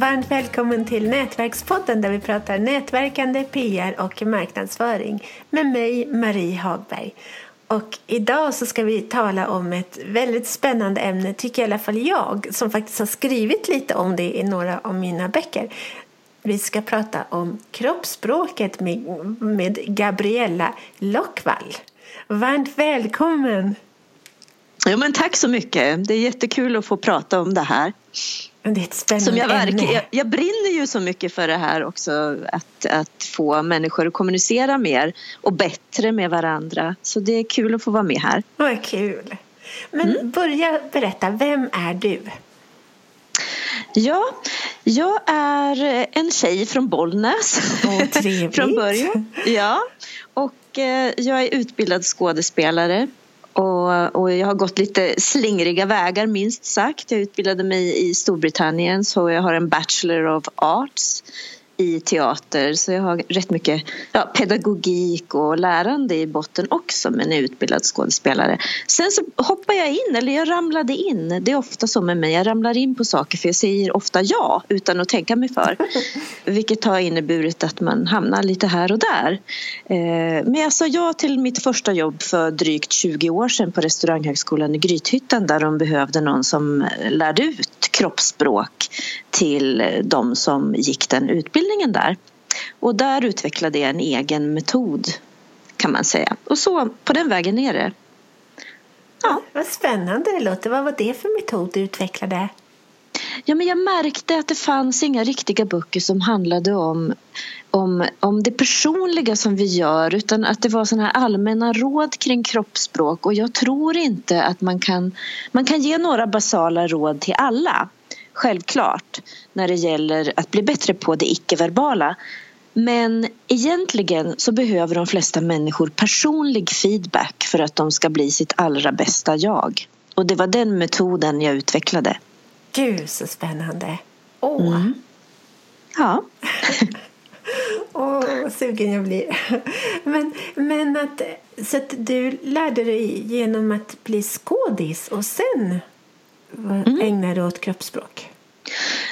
Varmt välkommen till Nätverkspodden där vi pratar nätverkande, PR och marknadsföring med mig, Marie Hagberg. Och idag så ska vi tala om ett väldigt spännande ämne, tycker i alla fall jag, som faktiskt har skrivit lite om det i några av mina böcker. Vi ska prata om kroppsspråket med, med Gabriella Lockvall. Varmt välkommen! Ja, men tack så mycket. Det är jättekul att få prata om det här. Det är ett spännande Som jag, verkar, jag, jag brinner ju så mycket för det här också. Att, att få människor att kommunicera mer och bättre med varandra. Så det är kul att få vara med här. Vad kul! Men Mm. börja berätta, vem är du? Ja, jag är en tjej från Bollnäs. Trevligt. från början. Ja, och eh, jag är utbildad skådespelare. Och, och jag har gått lite slingriga vägar minst sagt. Jag utbildade mig i Storbritannien så jag har en Bachelor of Arts i teater så jag har rätt mycket ja, pedagogik och lärande i botten också men är utbildad skådespelare. Sen så hoppar jag in, eller jag ramlade in. Det är ofta så med mig, jag ramlar in på saker för jag säger ofta ja utan att tänka mig för. Vilket har inneburit att man hamnar lite här och där. Eh, Men jag sa ja till mitt första jobb för drygt 20 år sedan på restauranghögskolan i Grythyttan där de behövde någon som lärde ut kroppsspråk till de som gick den utbildningen där. Och där utvecklade jag en egen metod kan man säga. Och så på den vägen är det. Ja. Vad spännande det låter. Vad var det för metod du utvecklade? Ja, men jag märkte att det fanns inga riktiga böcker som handlade om, om, om det personliga som vi gör utan att det var såna här allmänna råd kring kroppsspråk och jag tror inte att man kan, man kan ge några basala råd till alla självklart när det gäller att bli bättre på det icke-verbala men egentligen så behöver de flesta människor personlig feedback för att de ska bli sitt allra bästa jag. Och det var den metoden jag utvecklade. Gud, så spännande. Åh, Mm. Ja. åh vad sugen jag blir. Men, men att, så att du lärde dig genom att bli skådis och sen Mm. ägna dig åt kroppsspråk?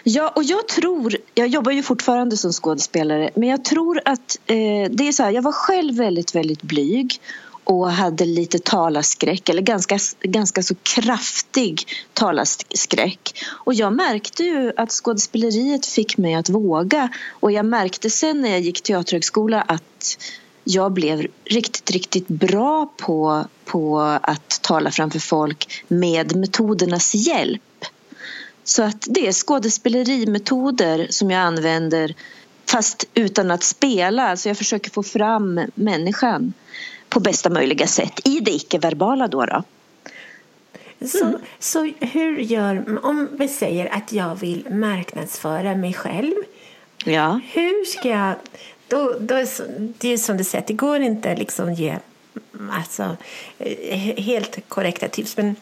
Ja, och jag tror, jag jobbar ju fortfarande som skådespelare, men jag tror att eh, det är så här, jag var själv väldigt, väldigt blyg och hade lite talarskräck, eller ganska, ganska så kraftig talarskräck. Och jag märkte ju att skådespeleriet fick mig att våga och jag märkte sen när jag gick teaterhögskola att jag blev riktigt, riktigt bra på, på att tala framför folk med metodernas hjälp. Så att det är skådespelerimetoder som jag använder fast utan att spela. Alltså jag försöker få fram människan på bästa möjliga sätt i det icke-verbala då. då. Så, Mm. så hur gör, om vi säger att jag vill marknadsföra mig själv, Ja. hur ska jag, då, då är så, det är som du säger, det går inte liksom ge alltså, eh, helt korrekta tips, men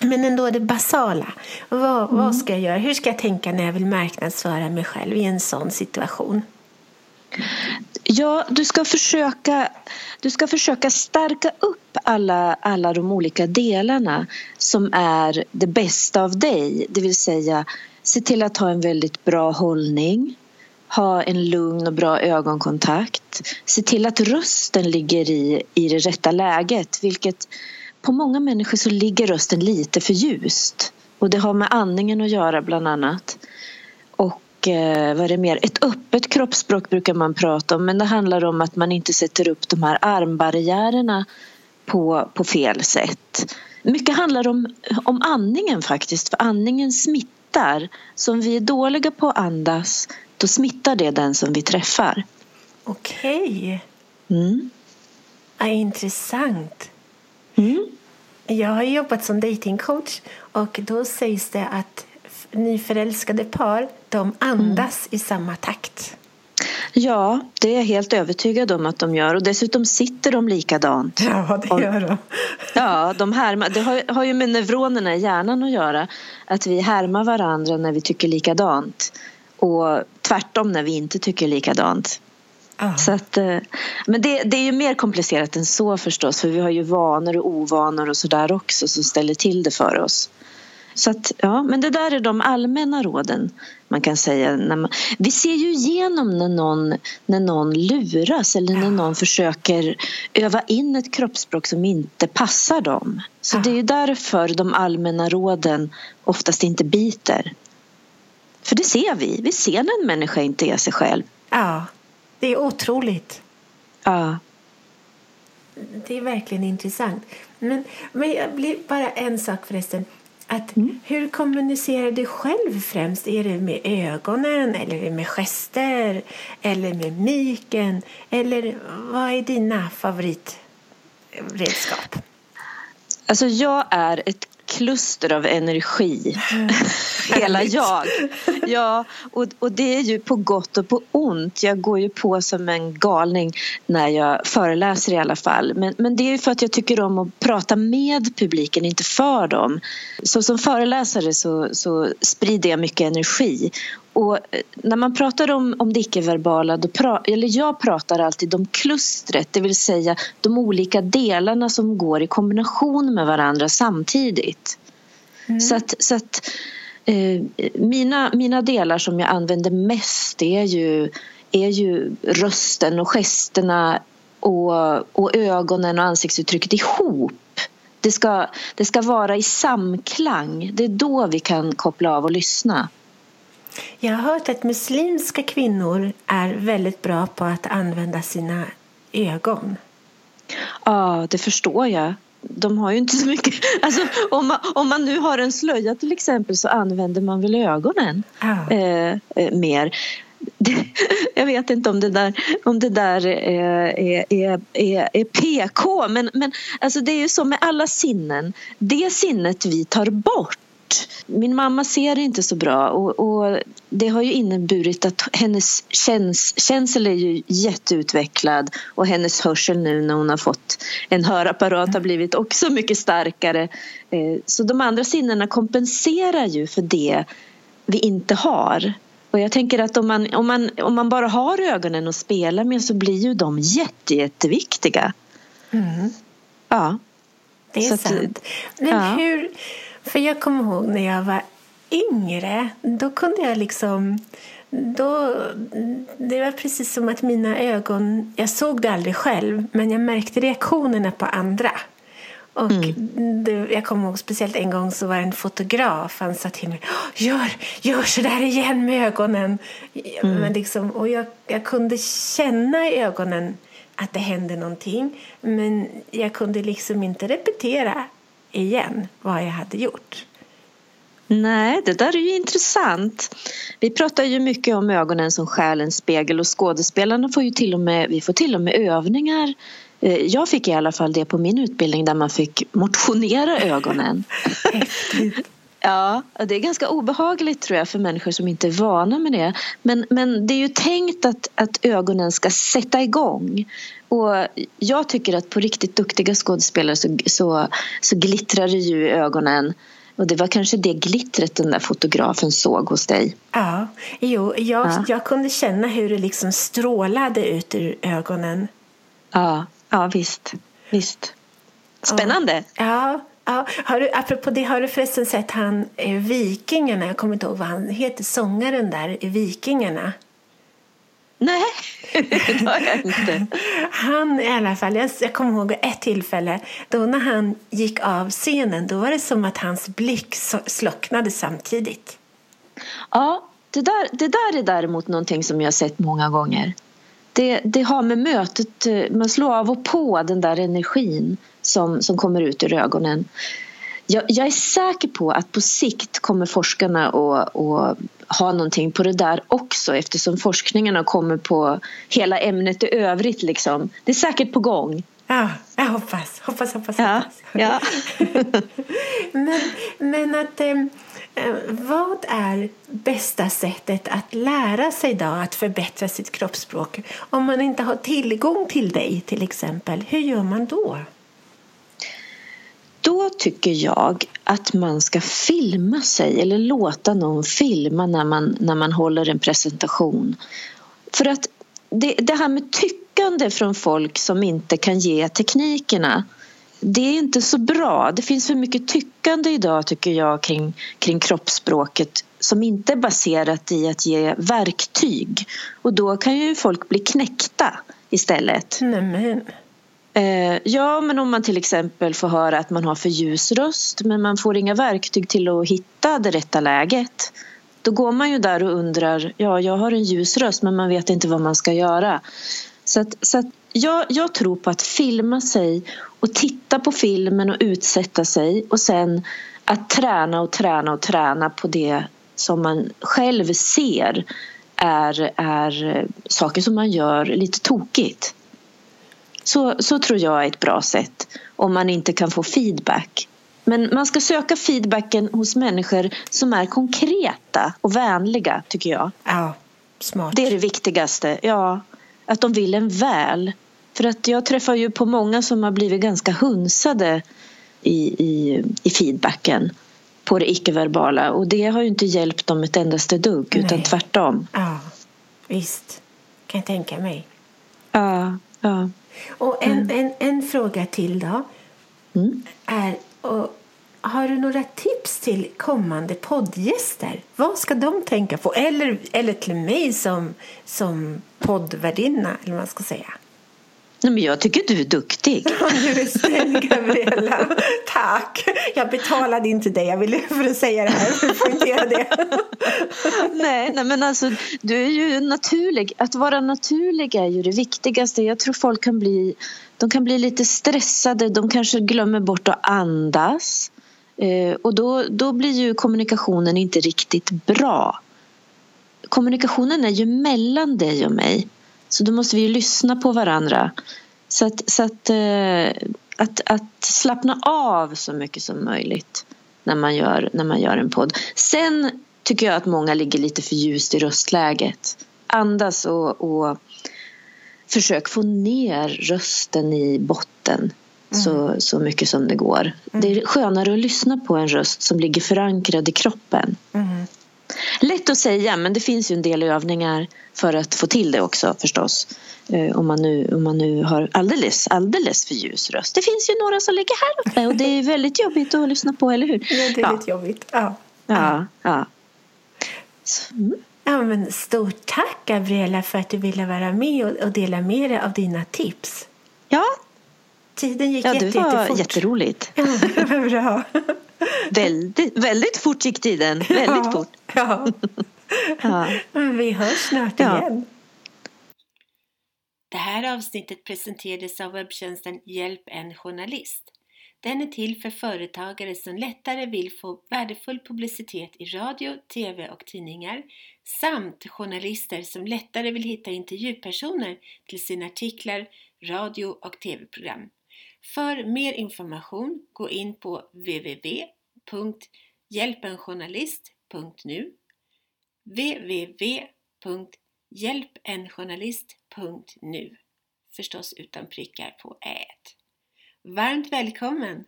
men ändå det basala. Vad, vad ska jag göra? Hur ska jag tänka när jag vill marknadsföra mig själv i en sån situation? Ja, du ska försöka, du ska försöka stärka upp alla, alla de olika delarna som är det bästa av dig. Det vill säga, se till att ha en väldigt bra hållning. Ha en lugn och bra ögonkontakt. Se till att rösten ligger i, i det rätta läget. Vilket på många människor så ligger rösten lite för ljust. Och det har med andningen att göra bland annat. Och eh, vad är det mer? Ett öppet kroppsspråk brukar man prata om men det handlar om att man inte sätter upp de här armbarriärerna på, på fel sätt. Mycket handlar om, om andningen faktiskt för andningen smittar. Så om vi är dåliga på att andas då smittar det den som vi träffar. Okej, Mm. ja, intressant. Mm. Jag har jobbat som datingcoach och då sägs det att nyförälskade par de andas i samma takt. Ja, det är jag helt övertygad om att de gör och dessutom sitter de likadant. Ja, det gör de. Ja, de härmar, det har, har ju med neuronerna i hjärnan att göra. Att vi härmar varandra när vi tycker likadant. Och tvärtom när vi inte tycker likadant. Ja. Så att, eh, men det, det är ju mer komplicerat än så förstås. För vi har ju vanor och ovanor och sådär också som ställer till det för oss. Så att, ja, men det där är de allmänna råden man kan säga. Man, vi ser ju igenom när någon, när någon luras eller när någon försöker öva in ett kroppsspråk som inte passar dem. Så det är därför de allmänna råden oftast inte biter. För det ser vi. Vi ser när en människa inte är sig själv. Ja, det är otroligt. Ja. Det är verkligen intressant. Men, men jag blir bara en sak förresten. Att mm. Hur kommunicerar du själv främst? Är det med ögonen, eller med gester eller med miken? Eller vad är dina favoritredskap? Alltså jag är ett kluster av energi. Hela jag. Ja, och, och det är ju på gott och på ont. Jag går ju på som en galning när jag föreläser i alla fall. Men, men det är för att jag tycker om att prata med publiken, inte för dem. Så som föreläsare så, så sprider jag mycket energi. Och eh, när man pratar om, om det icke-verbala, eller jag pratar alltid om klustret, det vill säga de olika delarna som går i kombination med varandra samtidigt. Mm. Så att, så att eh, mina, mina delar som jag använder mest är ju, är ju rösten och gesterna och, och ögonen och ansiktsuttrycket ihop. Det ska, det ska vara i samklang. Det är då vi kan koppla av och lyssna. Jag har hört att muslimska kvinnor är väldigt bra på att använda sina ögon. Ja, det förstår jag. De har ju inte så mycket... Alltså, om, man, om man nu har en slöja till exempel så använder man väl ögonen ah. eh, mer. jag vet inte om det där, om det där är, är, är, är PK men, men alltså det är ju så med alla sinnen. Det sinnet vi tar bort min mamma ser inte så bra och, och det har ju inneburit att hennes käns, känsel är ju jätteutvecklad och hennes hörsel nu när hon har fått en hörapparat har blivit också mycket starkare. Eh, så de andra sinnena kompenserar ju för det vi inte har. Och jag tänker att om man, om man, om man bara har ögonen att spela med så blir ju de jätte, jätteviktiga. Mm. Ja. Det är så sant. Att, Men ja. hur för jag kommer ihåg när jag var yngre, då kunde jag liksom... Då, det var precis som att mina ögon... Jag såg det aldrig själv, men jag märkte reaktionerna på andra. Och mm. det, jag kommer ihåg speciellt en gång så var en fotograf. Han sa till mig gör, gör så där igen med ögonen. Mm. Men liksom, och jag, jag kunde känna i ögonen att det hände någonting. Men jag kunde liksom inte repetera igen vad jag hade gjort. Nej, det där är ju intressant. Vi pratar ju mycket om ögonen som själens spegel och skådespelarna får ju till och med, vi får till och med övningar eh, jag fick i alla fall det på min utbildning där man fick motionera ögonen. Ja, det är ganska obehagligt tror jag för människor som inte är vana med det. Men, men det är ju tänkt att, att ögonen ska sätta igång. Och jag tycker att på riktigt duktiga skådespelare så, så, så glittrar det ju i ögonen. Och det var kanske det glittret den där fotografen såg hos dig. Ja, jo, jag, ja. jag kunde känna hur det liksom strålade ut ur ögonen. Ja, ja visst. visst. Spännande. Ja, Ja, har du, apropå det, har du förresten sett han eh, Vikingarna? Jag kommer inte ihåg vad han heter, sångaren där i Vikingarna. Nej, det har jag inte. Han i alla fall, jag, jag kommer ihåg ett tillfälle då när han gick av scenen då var det som att hans blick slocknade samtidigt. Ja, det där, det där är däremot någonting som jag har sett många gånger. Det, det har med mötet, eh, man slår av och på den där energin som, som kommer ut ur ögonen. Jag, jag är säker på att på sikt kommer forskarna att, att ha någonting på det där också eftersom forskningarna kommer på hela ämnet i övrigt. Liksom. Det är säkert på gång. Ja, jag hoppas. Hoppas, hoppas, ja, hoppas. Ja. men, men att... Eh, Eh, vad är bästa sättet att lära sig då att förbättra sitt kroppsspråk? Om man inte har tillgång till dig till exempel, hur gör man då? Då tycker jag att man ska filma sig eller låta någon filma när man, när man håller en presentation. För att det, det här med tyckande från folk som inte kan ge teknikerna det är inte så bra. Det finns för mycket tyckande idag tycker jag kring, kring kroppsspråket som inte är baserat i att ge verktyg. Och då kan ju folk bli knäckta istället. Nämen. Eh, ja, men om man till exempel får höra att man har för ljus röst men man får inga verktyg till att hitta det rätta läget. Då går man ju där och undrar, ja, jag har en ljus röst men man vet inte vad man ska göra. Så, att, så att jag, jag tror på att filma sig och titta på filmen och utsätta sig och sen att träna och träna och träna på det som man själv ser är, är saker som man gör lite tokigt. Så, så tror jag är ett bra sätt om man inte kan få feedback. Men man ska söka feedbacken hos människor som är konkreta och vänliga, tycker jag. Ja, smart. Det är det viktigaste. Ja, att de vill en väl. För att jag träffar ju på många som har blivit ganska hunsade i, i, i feedbacken på det icke-verbala och det har ju inte hjälpt dem ett endaste dugg Nej. utan tvärtom. Ja, visst. Kan jag tänka mig. Ja, ja. Och en, mm. en, en fråga till då. Mm. Är, och, har du några tips till kommande poddgäster? Vad ska de tänka på? Eller, eller till mig som, som poddvärdinna, eller vad man ska säga. Nej, men jag tycker du är duktig. Du är snäll, Gabriella. Tack. Jag betalade inte dig. Jag ville för att säga det här, för det. nej, nej, men alltså du är ju naturlig. Att vara naturlig är ju det viktigaste. Jag tror folk kan bli, de kan bli lite stressade. De kanske glömmer bort att andas. Eh, och då, då blir ju kommunikationen inte riktigt bra. Kommunikationen är ju mellan dig och mig. Så då måste vi ju lyssna på varandra. Så att, så att, eh, att, att slappna av så mycket som möjligt när man, gör, när man gör en podd. Sen tycker jag att många ligger lite för ljust i röstläget. Andas och, och försök få ner rösten i botten mm. så, så mycket som det går. Mm. Det är skönare att lyssna på en röst som ligger förankrad i kroppen. Mm. Lätt att säga, men det finns ju en del övningar för att få till det också förstås. Eh, om man nu, om man nu har alldeles, alldeles för ljus röst. Det finns ju några som ligger här uppe och det är väldigt jobbigt att lyssna på, eller hur? Ja, det är ja. lite jobbigt. Ja. Ja, ja. Mm. ja men stort tack, Gabriella, för att du ville vara med och, och dela med dig av dina tips. Ja. Tiden gick ja, jätte, det var jättefort. jätteroligt. Ja, det var bra. väldigt, väldigt fort gick tiden. Väldigt ja, fort. Ja. ja. Vi hörs snart Ja. igen. Det här avsnittet presenterades av webbtjänsten Hjälp en journalist. Den är till för företagare som lättare vill få värdefull publicitet i radio, tv och tidningar samt journalister som lättare vill hitta intervjupersoner till sina artiklar, radio och tv-program. För mer information gå in på www.hjälpenjournalist.nu www.hjälpenjournalist.nu Förstås utan prickar på ät. Varmt välkommen!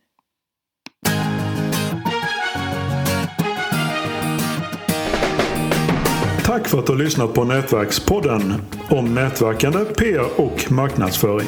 Tack för att du har lyssnat på Nätverkspodden om nätverkande, PR och marknadsföring